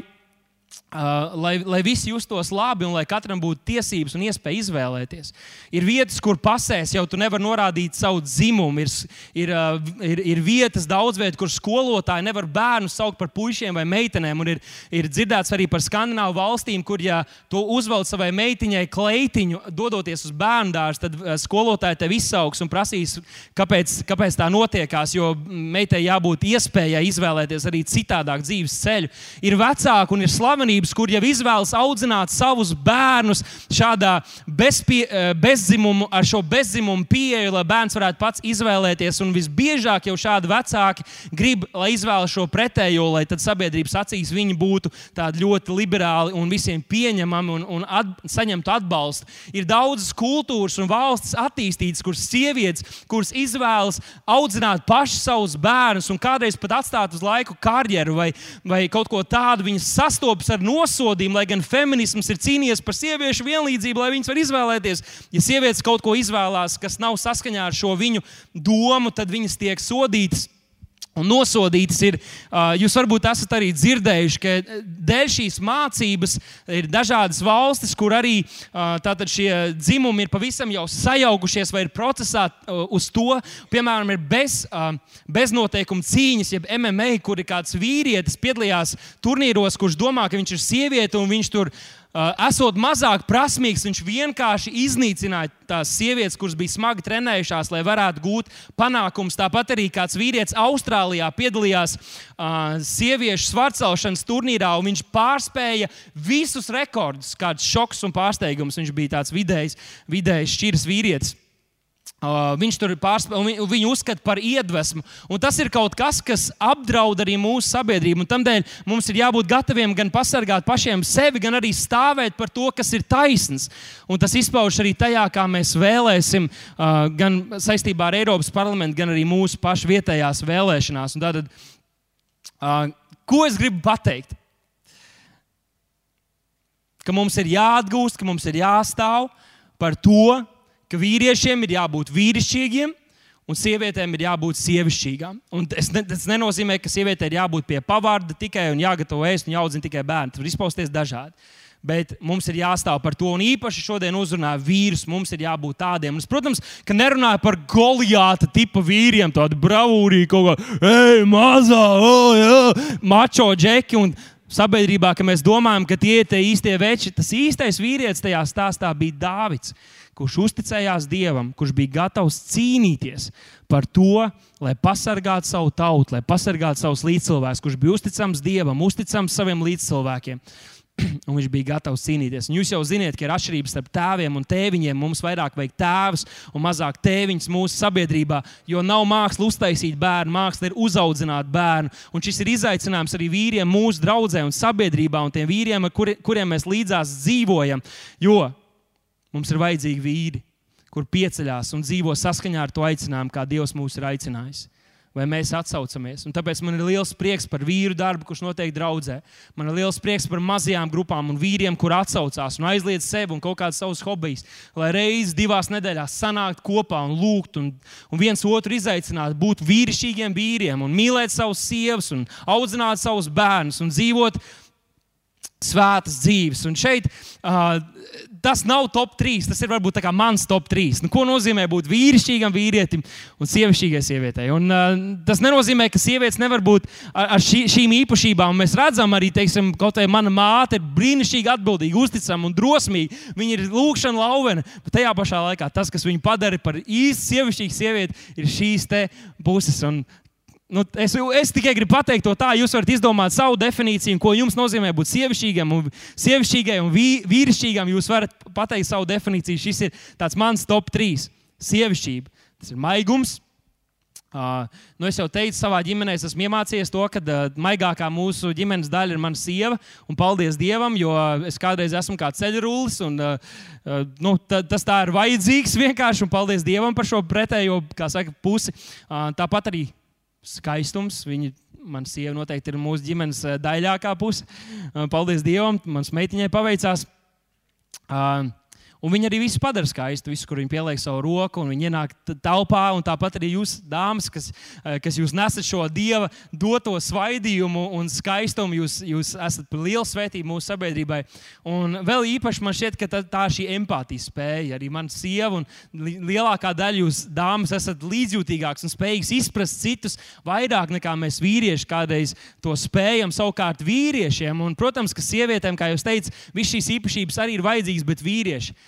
Uh, lai, lai visi justos labi un lai katram būtu tiesības un iespēja izvēlēties. Ir vietas, kur pasēs jau tu nevari norādīt savu dzimumu. Ir, ir, uh, ir, ir vietas, daudz vietu, kur skolotāji nevar bērnu saukt par puikiem vai meitenēm. Ir, ir dzirdēts arī par skandināvu valstīm, kur, ja tu uzvelc savai meitiņai kleitiņu, dodoties uz bērnu dārzu, tad uh, skolotāji tev izsauks un prasīs, kāpēc, kāpēc tā notiekās. Jo meitai jābūt iespējai izvēlēties arī citādāk dzīves ceļu. Ir vecāki un ir slavenība sabiedrības, kur jau izvēlas audzināt savus bērnus šādā bezpie, eh, bezdzimumu, ar šo bezdzimumu pieeju, lai bērns varētu pats izvēlēties. Un visbiežāk jau šādi vecāki grib, lai izvēlas šo pretējo, lai tad sabiedrības acīs viņi būtu tādi ļoti liberāli un visiem pieņemami un, un at, saņemtu atbalstu. Ir daudzas kultūras un valstis attīstītas, kuras sievietes, kuras izvēlas audzināt pašas savus bērnus un kādreiz pat atstāt uz laiku karjeru vai, vai kaut ko tādu. Viņas sastopas ar nosodījumu, lai gan feminisms ir cīnījies par sieviešu vienlīdzību, lai viņas var izvēlēties. Ja sievietes kaut ko izvēlās, kas nav saskaņā ar šo viņu domu, tad viņas tiek sodītas un nosodītas ir. Jūs varbūt esat arī dzirdējuši, ka dēļ šīs mācības ir dažādas valstis, kur arī šie dzimumi ir pavisam jau sajaukušies vai ir procesā uz to. Piemēram, ir bez, beznoteikuma cīņas, jeb MMA, kur ir kāds vīrietis piedalījās turnīros, kurš domā, ka viņš ir sieviete un viņš tur ir esot mazāk prasmīgs, viņš vienkārši iznīcināja tās sievietes, kuras bija smagi trenējušās, lai varētu gūt panākumus. Tāpat arī kāds vīrietis Austrālijā piedalījās uh, sieviešu svarcelšanas turnīrā, un viņš pārspēja visus rekordus. Kāds šoks un pārsteigums. Viņš bija tāds vidējs, vidējs šķiras vīrietis. Uh, viņš tur pārspēja, viņu uzskata par iedvesmu. Un tas ir kaut kas, kas apdraud arī mūsu sabiedrību. Tādēļ mums ir jābūt gataviem gan pasargāt pašiem sevi, gan arī stāvēt par to, kas ir taisns. Un tas izpaužas arī tajā, kā mēs vēlēsim, uh, gan saistībā ar Eiropas parlamentu, gan arī mūsu pašu vietējās vēlēšanās. Un tātad, uh, ko es gribu pateikt? Ka mums ir jāatgūst, ka mums ir jāstāv par to, ka vīriešiem ir jābūt vīrišķīgiem, un sievietēm ir jābūt sievišķīgām. Tas, ne, nenozīmē, ka sievietei ir jābūt pie pavārda tikai un jāgatavo ēst un jāaudzina tikai bērni. Tas var izpausties dažādi. Bet mums ir jāstāv par to, un īpaši šodien uzrunāju vīrus. Mums ir jābūt tādiem. Un protams, ka nerunāju par goliāta tipa vīriem, tādu bravūrīgu, kaut kā, ej, mazā, oh, jā, mačo džeki. Un sabiedrībā, ka mēs domājam, ka tie ir tie īstie veči. Tas īstais vīrietis tajā stāstā bija Dāvids kurš uzticējās Dievam, kurš bija gatavs cīnīties par to, lai pasargātu savu tautu, lai pasargātu savus līdzcilvēkus, kurš bija uzticams Dievam, uzticams saviem līdzcilvēkiem. [CLEARS THROAT] Un viņš bija gatavs cīnīties. Un jūs jau zināt, ka ir atšķirības starp tēviem un tēviņiem. Mums vairāk vajag tēvus un mazāk tēviņus mūsu sabiedrībā, jo nav māksla uztaisīt bērnu, māksla ir uzaudzināt bērnu. Un šis ir izaicinājums arī vīriem mūsu draudzē un sabiedrībā un tiem vīriem, ar kuri, kuriem mēs līdzās dzīvojam. Jo Mums ir vajadzīgi vīri, kur pieceļās un dzīvo saskaņā ar to aicinājumu, kā Dievs mūs ir aicinājis. Vai mēs atsaucamies? Un tāpēc man ir liels prieks par vīru darbu, kurš notiek draudzē. Man ir liels prieks par mazajām grupām un vīriem, kur atsaucās un aizliedz sevi un kaut kādas savas hobijas. Lai reizes divās nedēļās sanākt kopā un lūgt un, un viens otru izaicināt, būt vīrišķīgiem vīriem un mīlēt savus sievas un audzināt savus bērnus un dzīvot svētas dzīves. Un šeit uh, tas nav top 3. Tas ir varbūt mans top 3. Nu, ko nozīmē būt vīrišķīgam vīrietim un sievišķīgai sievietei? Un, uh, tas nenozīmē, ka sievietes nevar būt ar, ar šī, šīm īpašībām. Mēs redzam, arī teiksim, kaut kā mana māte ir brīnišķīgi atbildīga, uzticama un drosmīga. Viņa ir lūkšana lauvena, bet tajā pašā laikā tas, kas viņu padara par īstu sievišķīgu sievieti, ir šīs puses. Un Nu, es, es tikai gribu pateikt to tā, jūs varat izdomāt savu definīciju, ko jums nozīmē būt sievišķīgam, un sievišķīgai un vī, vīrišķīgam. Jūs varat pateikt savu definīciju. Šis ir mans top 3. Sievišķība. Tas ir maigums. Uh, nu es jau teicu, savā ģimenē es esmu iemācījies to, ka uh, maigākā mūsu ģimenes daļa ir mana sieva. Un paldies Dievam, jo es kādreiz esmu kā ceļrulis. Un, uh, uh, nu, tas tā ir vajadzīgs vienkārši. Un paldies Dievam par šo pretējo saka, pusi. Uh, tāpat arī skaistums. Viņa, man sieva noteikti ir mūsu ģimenes eh, daļākā puse. Eh, paldies Dievam, manas meitiņai paveicās. Uh, Un viņi arī visu padara skaistu, visu, kur viņi pieliek savu roku, un viņi ienāk telpā. Tāpat arī jūs, dāmas, kas, eh, kas jūs nesat šo dieva doto svaidījumu un skaistumu, jūs, jūs esat liela svētība mūsu sabiedrībai. Un vēl īpaši man šķiet, ka tā, tā šī empātijas spēja. Arī mana sieva un lielākā daļa jūs, dāmas, esat līdzjūtīgāks un spējīgs izprast citus vairāk nekā mēs vīrieši kādreiz to spējam. Savukārt vīriešiem, un, protams, ka sievietēm, kā jūs teicat, visas šīs īpašības arī ir vajadzīgas, bet vīrieši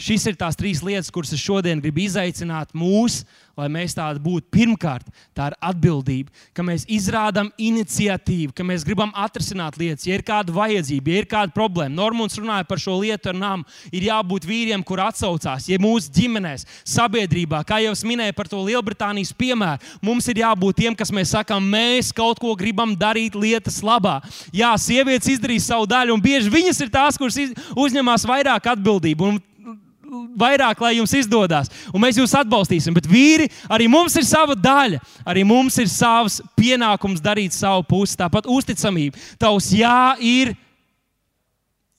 Šis ir tās trīs lietas, kuras es šodien gribu izaicināt mūs, lai mēs tādi būtu. Pirmkārt, tā ir atbildība, ka mēs izrādām iniciatīvu, ka mēs gribam atrisināt lietas, ja ir kāda vajadzība, ja ir kāda problēma. Normons runāja par šo lietu ar namu. Ir jābūt vīriem, kur atsaucās, ja mūsu ģimenēs, sabiedrībā, kā jau es minēju par to Lielbritānijas piemēru, mums ir jābūt tiem, kas mēs sakām, mēs kaut ko gribam darīt lietas labā. Jā, sievietes izdarīs savu daļu, un bieži viņas ir tās, kuras uzņemas vairāk atbildību. Un vairāk, lai jums izdodas. Un mēs jūs atbalstīsim. Bet vīri, arī mums ir sava daļa. Arī mums ir savs pienākums darīt savu pusi. Tāpat uzticamība. Tavs jā ir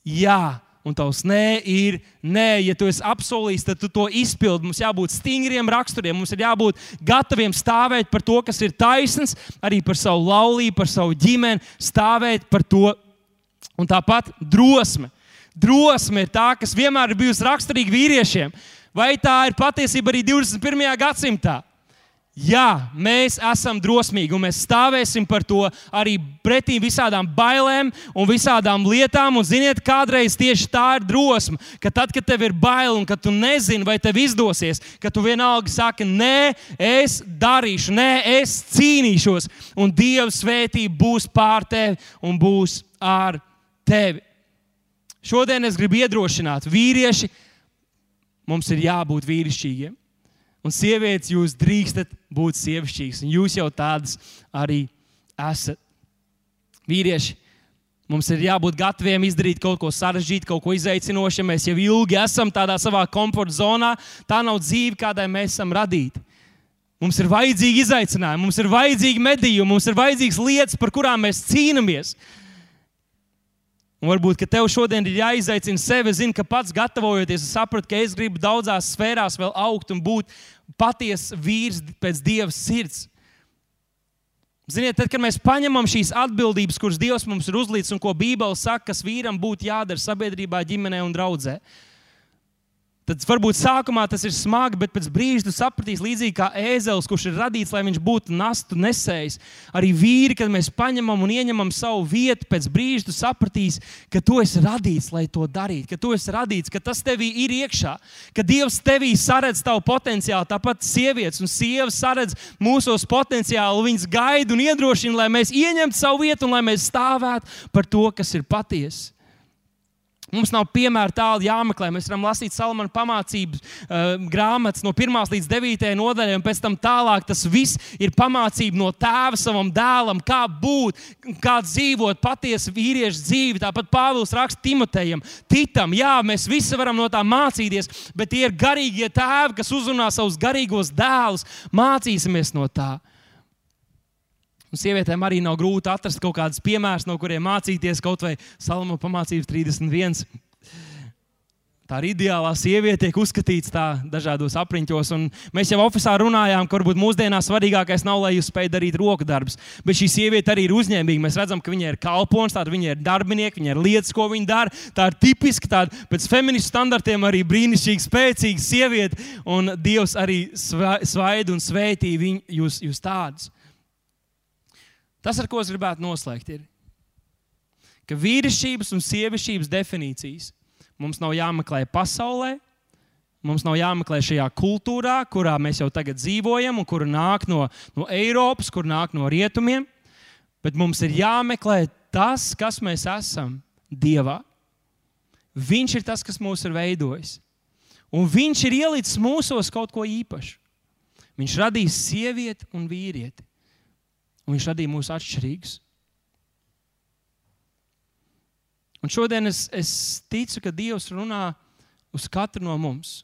jā. Un tavs nē ir nē. Ja tu esi apsolījis, tad tu to izpildi. Mums jābūt stingriem raksturiem. Mums ir jābūt gataviem stāvēt par to, kas ir taisns, arī par savu laulību, par savu ģimeni, stāvēt par to. Un tāpat drosme drosme ir tā, kas vienmēr ir bijusi raksturīga vīriešiem. Vai tā ir patiesība arī 21. gadsimtā? Jā, mēs esam drosmīgi un mēs stāvēsim par to arī pretī visādām bailēm un visādām lietām. Un, ziniet, kādreiz tieši tā ir drosme, ka tad, kad tev ir bail un ka tu nezini, vai tev izdosies, ka tu vienalga saki, nē, es darīšu, nē, es cīnīšos, un Dieva svētība būs pār tevi un būs ar tevi. Šodien es gribu iedrošināt, vīrieši, mums ir jābūt vīrišķīgiem. Un sievietes, jūs drīkstat būt sievišķīgas, un jūs jau tādas arī esat. Vīrieši, mums ir jābūt gataviem izdarīt kaut ko sarežģītu, kaut ko izaicinošu. Mēs jau ilgi esam tādā savā komforta zonā, tā nav dzīve, kādai mēs esam radīti. Mums ir vajadzīgi izaicinājumi, mums ir vajadzīgi medījumi, mums ir vajadzīgas lietas, par kurām mēs cīnāmies. Un varbūt, tev šodien ir jāizaicina sevi. Es zinu, ka pats gatavojoties, es sapratu, ka es gribu daudzās sfērās vēl augt un būt patiesa vīrs pēc dieva sirds. Ziniet, tad, kad mēs paņemam šīs atbildības, kuras Dievs mums ir uzlīdis un ko Bībele saka, kas vīram būtu jādara sabiedrībā, ģimenē un draudzē, Tad varbūt sākumā tas ir smagi, bet pēc brīža tu sapratīsi, līdzīgi kā ēzelis, kurš ir radīts, lai viņš būtu nastu nesējis. Arī vīri, kad mēs paņemam un ieņemam savu vietu, pēc brīža tu sapratīsi, ka tu esi radīts, lai to darītu, ka tu esi radīts, ka tas tevī ir iekšā, ka Dievs tevī saredz tavu potenciālu. Tāpat sievietes un sievas saredz mūsos potenciālu, viņas gaida un iedrošina, lai mēs ieņemtu savu vietu un lai mēs stāvētu par to, kas ir patiesa. Mums nav piemēra tālu jāmeklē. Mēs varam lasīt Salamana pamācības uh, grāmatas no 1 līdz 9 nodaļai, un pēc tam tālāk tas viss ir pamācība no tēva savam dēlam, kā būt, kā dzīvot patiesu vīriešu dzīvi. Tāpat Pāvils raksta Timotejam, Titam, jā, mēs visi varam no tā mācīties, bet tie ir garīgie tēvi, kas uzrunā savus garīgos dēlus. Mācīsimies no tā. Un sievietēm arī nav grūti atrast kaut kādus piemērus, no kuriem mācīties, kaut vai Salama pamācības 31. Tā ir ideālā sieviete, tiek uzskatīts tā dažādos apriņķos. Un mēs jau oficiālā runājām, ka varbūt mūsdienās svarīgākais nav, lai jūs spējat darīt roku darbus. Bet šī sieviete arī ir uzņēmīga. Mēs redzam, ka viņa ir kalpons, tāda viņa ir darbinieka, viņa ir lietas, ko viņa dara. Tā ir tipiska, tāda pēc feministu standartiem arī brīnišķīga, spēcīga sieviete. Un Dievs arī svaida un svētī viņu, jūs, jūs tādus. Tas, ar ko es gribētu noslēgt, ir, ka vīrišķības un sievišķības definīcijas mums nav jāmeklē pasaulē, mums nav jāmeklē šajā kultūrā, kurā mēs jau tagad dzīvojam, un kur nāk no, no Eiropas, kur nāk no rietumiem, bet mums ir jāmeklē tas, kas mēs esam Dievā. Viņš ir tas, kas mūs ir veidojis. Un viņš ir ielicis mūsos kaut ko īpašu. Viņš radīs sievieti un vīrieti. Un viņš radīja mūs atšķirīgus. Un šodien es, es ticu, ka Dievs runā uz katru no mums,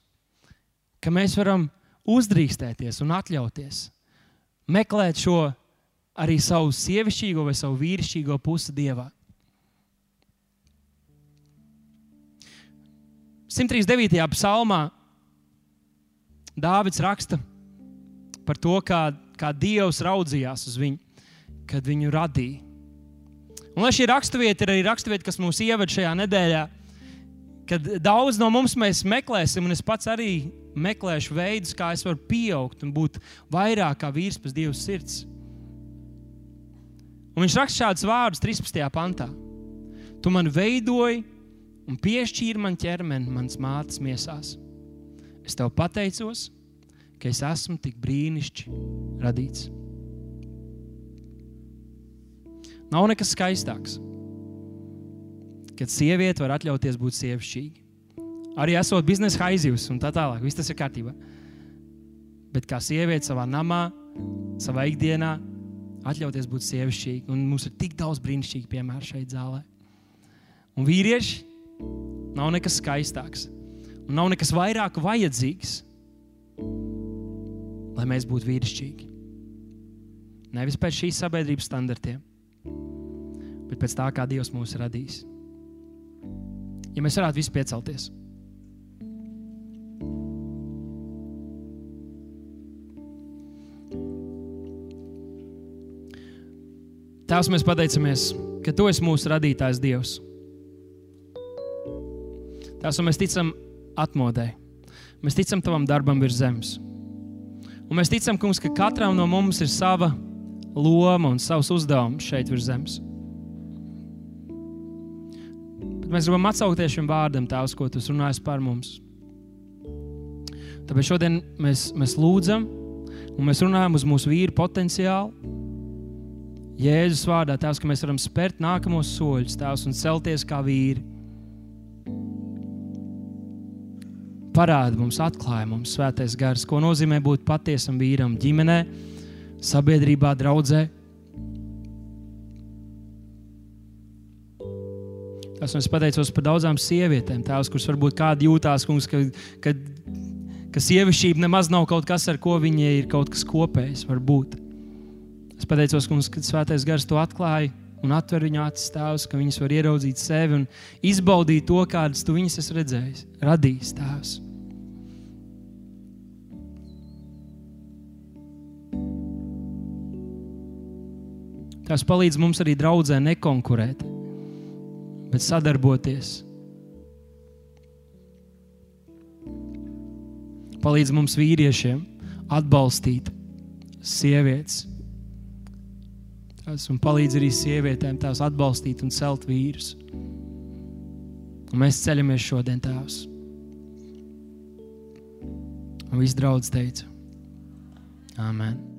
ka mēs varam uzdrīkstēties un atļauties meklēt šo arī savu sievišķīgo vai savu vīrišķīgo pusi Dievā. 139. psalmā Dāvids raksta par to, kā, kā Dievs raudzījās uz viņu, kad viņu radīja. Un lai šī raksturvieta ir arī raksturvieta, kas mūs ievada šajā nedēļā, kad daudz no mums meklēsim, un es pats arī meklēšu veidus, kā es varu pieaugt un būt vairāk kā vīrs pēc Dieva sirds. Un viņš raksta šādus vārdus 13. pantā. Tu man veidoji un piešķīri man ķermeni, manas mātes miesās. Es tev pateicos, ka es esmu tik brīnišķīgi radīts. Nav nekas skaistāks, kad sieviete var atļauties būt sievišķīga. Arī esot biznesa haizivs un tā tālāk, viss tas ir kārtībā. Bet kā sieviete savā namā, savā ikdienā, atļauties būt sievišķīga. Un mums ir tik daudz brīnišķīgi piemēru šeit zālē. Un vīrieši nav nekas skaistāks. Un nav nekas vairāk vajadzīgs, lai mēs būtu vīrišķīgi. Nevis pēc šīs sabiedrības standartiem, bet pēc tā, kā Dievs mūs radīs. Ja mēs varētu visi piecelties. Tēvs, mēs pateicamies, ka Tu esi mūsu radītājs Dievs. Tās, mēs ticam atmodē. Mēs ticam Tavam darbam virs zemes. Un mēs ticam, kungs, ka katram no mums ir sava loma un savs uzdevums šeit virs zemes. Mēs gribam atsaukties šim vārdam, Tēvs, ko Tu runāsi par mums. Tāpēc šodien mēs, mēs lūdzam, un mēs runājam uz mūsu vīru potenciālu. Jēzus vārdā, Tēvs, ka mēs varam spērt nākamos soļus, Tēvs, un celties kā vīri. Parāda mums, atklāja mums svētais gars, ko nozīmē būt patiesam vīram ģimenē, sabiedrībā, draudzē. Tas es pateicos par daudzām sievietēm, tās, kuras varbūt kādi jūtās, kungs, ka, ka, ka sievišķība nemaz nav kaut kas, ar ko viņai ir kaut kas kopējs. Varbūt. Es pateicos, kungs, ka svētais gars to atklāja un atver viņu acis tēvs, ka viņas var ieraudzīt sevi un izbaudīt to, kādas tu viņas esi redzējis, radījis tēvs. Tas palīdz mums arī draudzē nekonkurēt, bet sadarboties. Palīdz mums vīriešiem atbalstīt sievietes. Tas un palīdz arī sievietēm tās atbalstīt un celt vīrus. Un mēs ceļamies šodien, Tēvs. Un viss draudz teica, Āmen.